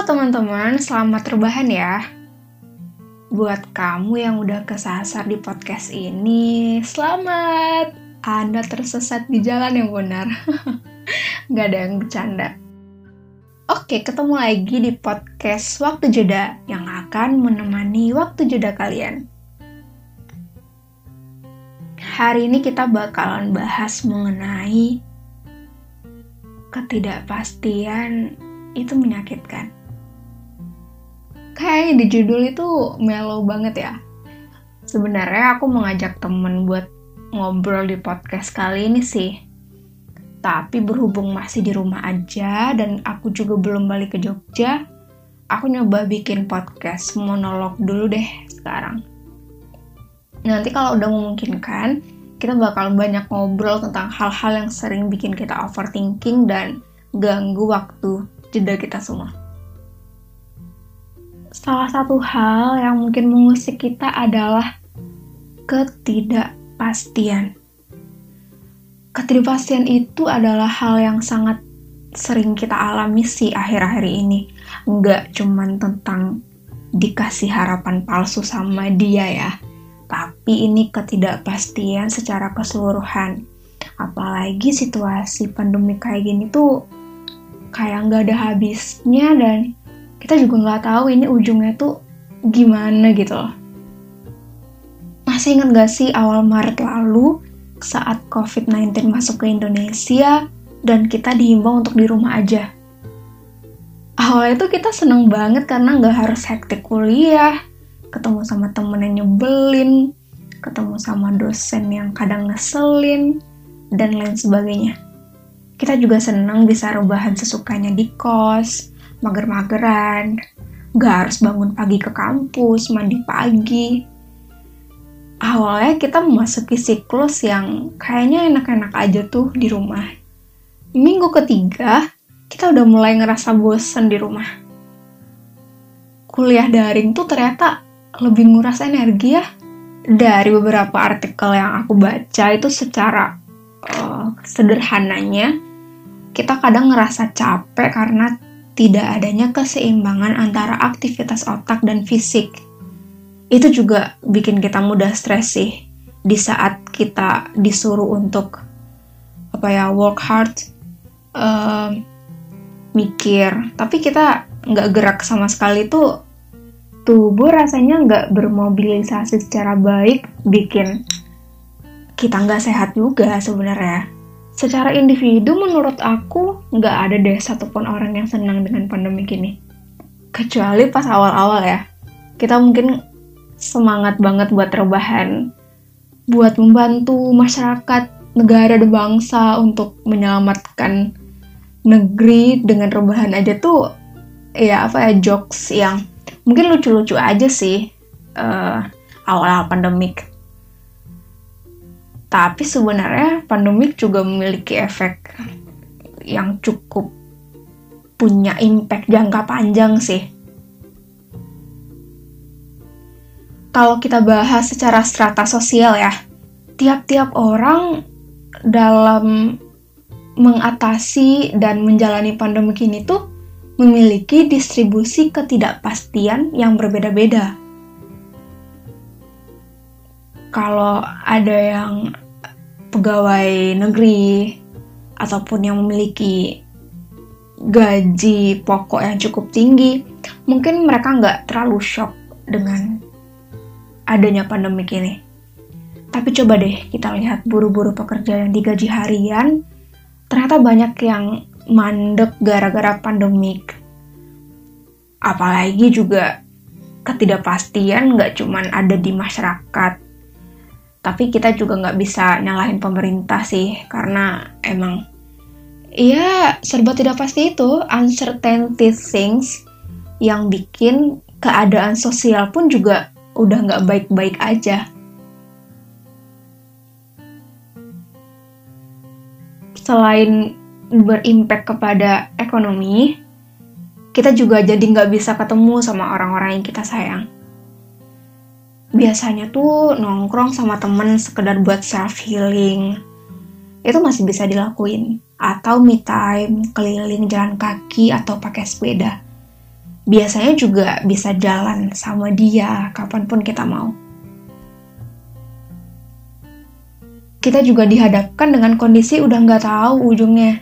Halo teman-teman, selamat rebahan ya. Buat kamu yang udah kesasar di podcast ini, selamat. Anda tersesat di jalan yang benar. Gak ada yang bercanda. Oke, ketemu lagi di podcast Waktu Jeda yang akan menemani waktu jeda kalian. Hari ini kita bakalan bahas mengenai ketidakpastian itu menyakitkan. Kayak di judul itu mellow banget ya. Sebenarnya aku mengajak temen buat ngobrol di podcast kali ini sih. Tapi berhubung masih di rumah aja dan aku juga belum balik ke Jogja, aku nyoba bikin podcast monolog dulu deh sekarang. Nanti kalau udah memungkinkan, kita bakal banyak ngobrol tentang hal-hal yang sering bikin kita overthinking dan ganggu waktu jeda kita semua. Salah satu hal yang mungkin mengusik kita adalah ketidakpastian. Ketidakpastian itu adalah hal yang sangat sering kita alami sih akhir-akhir ini. Nggak cuman tentang dikasih harapan palsu sama dia ya, tapi ini ketidakpastian secara keseluruhan. Apalagi situasi pandemi kayak gini tuh kayak nggak ada habisnya dan kita juga nggak tahu ini ujungnya tuh gimana gitu loh. Masih ingat gak sih awal Maret lalu saat COVID-19 masuk ke Indonesia dan kita dihimbau untuk di rumah aja? Awalnya tuh kita seneng banget karena nggak harus hektik kuliah, ketemu sama temen yang nyebelin, ketemu sama dosen yang kadang ngeselin, dan lain sebagainya. Kita juga senang bisa rebahan sesukanya di kos, mager-mageran, gak harus bangun pagi ke kampus, mandi pagi. Awalnya kita memasuki siklus yang kayaknya enak-enak aja tuh di rumah. Minggu ketiga, kita udah mulai ngerasa bosen di rumah. Kuliah daring tuh ternyata lebih nguras energi ya dari beberapa artikel yang aku baca itu secara uh, sederhananya kita kadang ngerasa capek karena tidak adanya keseimbangan antara aktivitas otak dan fisik. Itu juga bikin kita mudah stres sih di saat kita disuruh untuk apa ya work hard, uh, mikir, tapi kita nggak gerak sama sekali tuh tubuh rasanya nggak bermobilisasi secara baik bikin kita nggak sehat juga sebenarnya. Secara individu menurut aku nggak ada deh satupun orang yang senang dengan pandemi ini. Kecuali pas awal-awal ya. Kita mungkin semangat banget buat rebahan. Buat membantu masyarakat, negara dan bangsa untuk menyelamatkan negeri dengan rebahan aja tuh ya apa ya jokes yang mungkin lucu-lucu aja sih uh, awal-awal pandemik. Tapi sebenarnya pandemik juga memiliki efek yang cukup punya impact jangka panjang sih. Kalau kita bahas secara strata sosial ya, tiap-tiap orang dalam mengatasi dan menjalani pandemik ini tuh memiliki distribusi ketidakpastian yang berbeda-beda. Kalau ada yang pegawai negeri ataupun yang memiliki gaji pokok yang cukup tinggi, mungkin mereka nggak terlalu shock dengan adanya pandemi ini. Tapi coba deh kita lihat buru-buru pekerja yang digaji harian, ternyata banyak yang mandek gara-gara pandemik. Apalagi juga ketidakpastian nggak cuman ada di masyarakat, tapi kita juga nggak bisa nyalahin pemerintah sih, karena emang Iya, serba tidak pasti itu, uncertainty things yang bikin keadaan sosial pun juga udah nggak baik-baik aja. Selain berimpact kepada ekonomi, kita juga jadi nggak bisa ketemu sama orang-orang yang kita sayang. Biasanya tuh nongkrong sama temen sekedar buat self healing, itu masih bisa dilakuin. Atau me time, keliling jalan kaki atau pakai sepeda. biasanya juga bisa jalan sama dia kapan pun kita mau. Kita juga dihadapkan dengan kondisi udah nggak tahu ujungnya.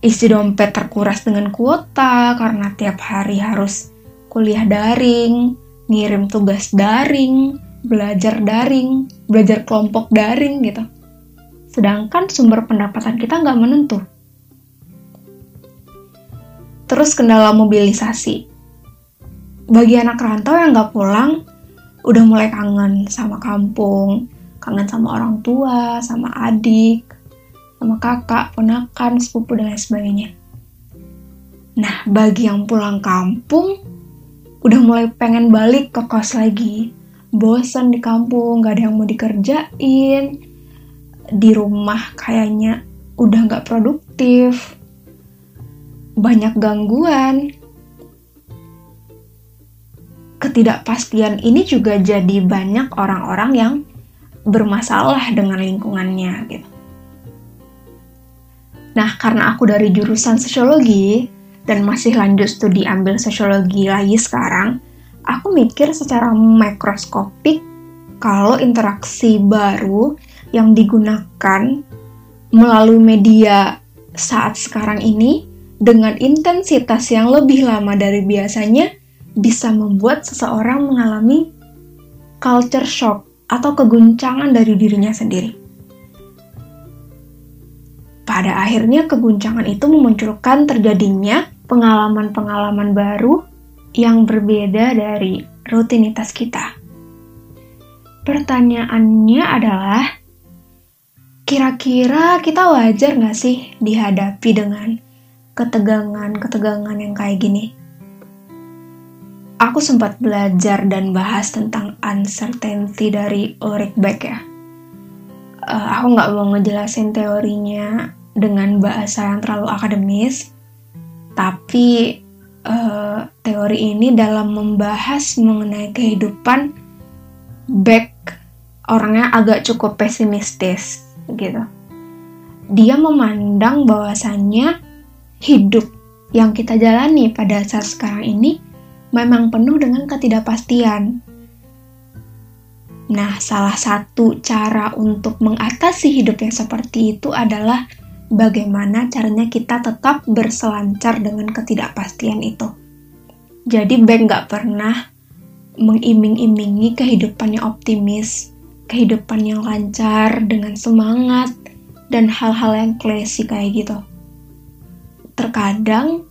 Isi dompet terkuras dengan kuota karena tiap hari harus kuliah daring, ngirim tugas daring, belajar daring, belajar kelompok daring gitu. Sedangkan sumber pendapatan kita nggak menentu Terus kendala mobilisasi. Bagi anak rantau yang gak pulang, udah mulai kangen sama kampung, kangen sama orang tua, sama adik, sama kakak, ponakan, sepupu, dan lain sebagainya. Nah, bagi yang pulang kampung, udah mulai pengen balik ke kos lagi. Bosan di kampung, gak ada yang mau dikerjain. Di rumah kayaknya udah gak produktif, banyak gangguan. Ketidakpastian ini juga jadi banyak orang-orang yang bermasalah dengan lingkungannya gitu. Nah, karena aku dari jurusan sosiologi dan masih lanjut studi ambil sosiologi lagi sekarang, aku mikir secara mikroskopik kalau interaksi baru yang digunakan melalui media saat sekarang ini dengan intensitas yang lebih lama dari biasanya bisa membuat seseorang mengalami culture shock atau keguncangan dari dirinya sendiri. Pada akhirnya keguncangan itu memunculkan terjadinya pengalaman-pengalaman baru yang berbeda dari rutinitas kita. Pertanyaannya adalah, kira-kira kita wajar nggak sih dihadapi dengan ketegangan-ketegangan yang kayak gini. Aku sempat belajar dan bahas tentang uncertainty dari Ulrich Beck ya. Uh, aku nggak mau ngejelasin teorinya dengan bahasa yang terlalu akademis, tapi uh, teori ini dalam membahas mengenai kehidupan Beck orangnya agak cukup pesimistis gitu. Dia memandang bahwasannya hidup yang kita jalani pada saat sekarang ini memang penuh dengan ketidakpastian. Nah, salah satu cara untuk mengatasi hidup yang seperti itu adalah bagaimana caranya kita tetap berselancar dengan ketidakpastian itu. Jadi, Beck nggak pernah mengiming-imingi kehidupan yang optimis, kehidupan yang lancar, dengan semangat, dan hal-hal yang klise kayak gitu terkadang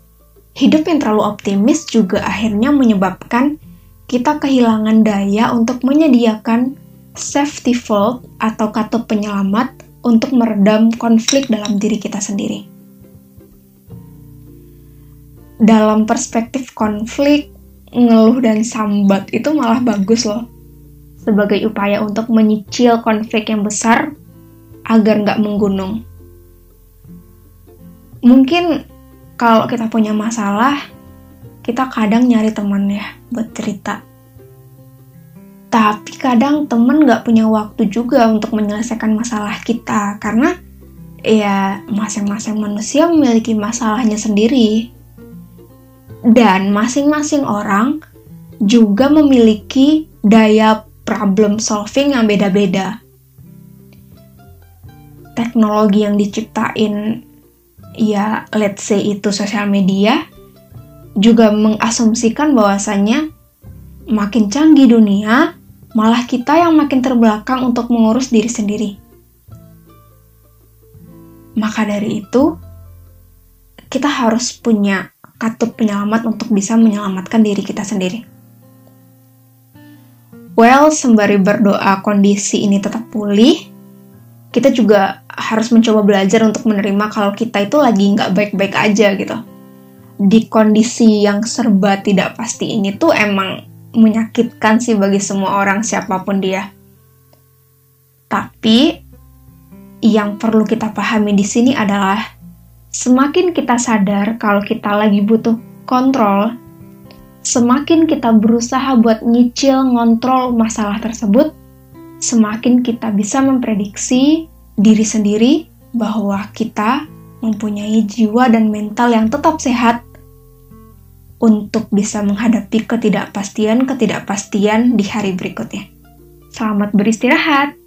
hidup yang terlalu optimis juga akhirnya menyebabkan kita kehilangan daya untuk menyediakan safety valve atau katup penyelamat untuk meredam konflik dalam diri kita sendiri. Dalam perspektif konflik, ngeluh dan sambat itu malah bagus loh. Sebagai upaya untuk menyicil konflik yang besar agar nggak menggunung. Mungkin kalau kita punya masalah, kita kadang nyari teman ya buat cerita. Tapi kadang temen gak punya waktu juga untuk menyelesaikan masalah kita karena ya masing-masing manusia memiliki masalahnya sendiri. Dan masing-masing orang juga memiliki daya problem solving yang beda-beda. Teknologi yang diciptain ya let's say itu sosial media juga mengasumsikan bahwasannya makin canggih dunia, malah kita yang makin terbelakang untuk mengurus diri sendiri. Maka dari itu, kita harus punya katup penyelamat untuk bisa menyelamatkan diri kita sendiri. Well, sembari berdoa kondisi ini tetap pulih, kita juga harus mencoba belajar untuk menerima kalau kita itu lagi nggak baik-baik aja gitu. Di kondisi yang serba tidak pasti ini tuh emang menyakitkan sih bagi semua orang siapa pun dia. Tapi yang perlu kita pahami di sini adalah semakin kita sadar kalau kita lagi butuh kontrol, semakin kita berusaha buat nyicil ngontrol masalah tersebut, semakin kita bisa memprediksi diri sendiri bahwa kita mempunyai jiwa dan mental yang tetap sehat untuk bisa menghadapi ketidakpastian-ketidakpastian di hari berikutnya. Selamat beristirahat.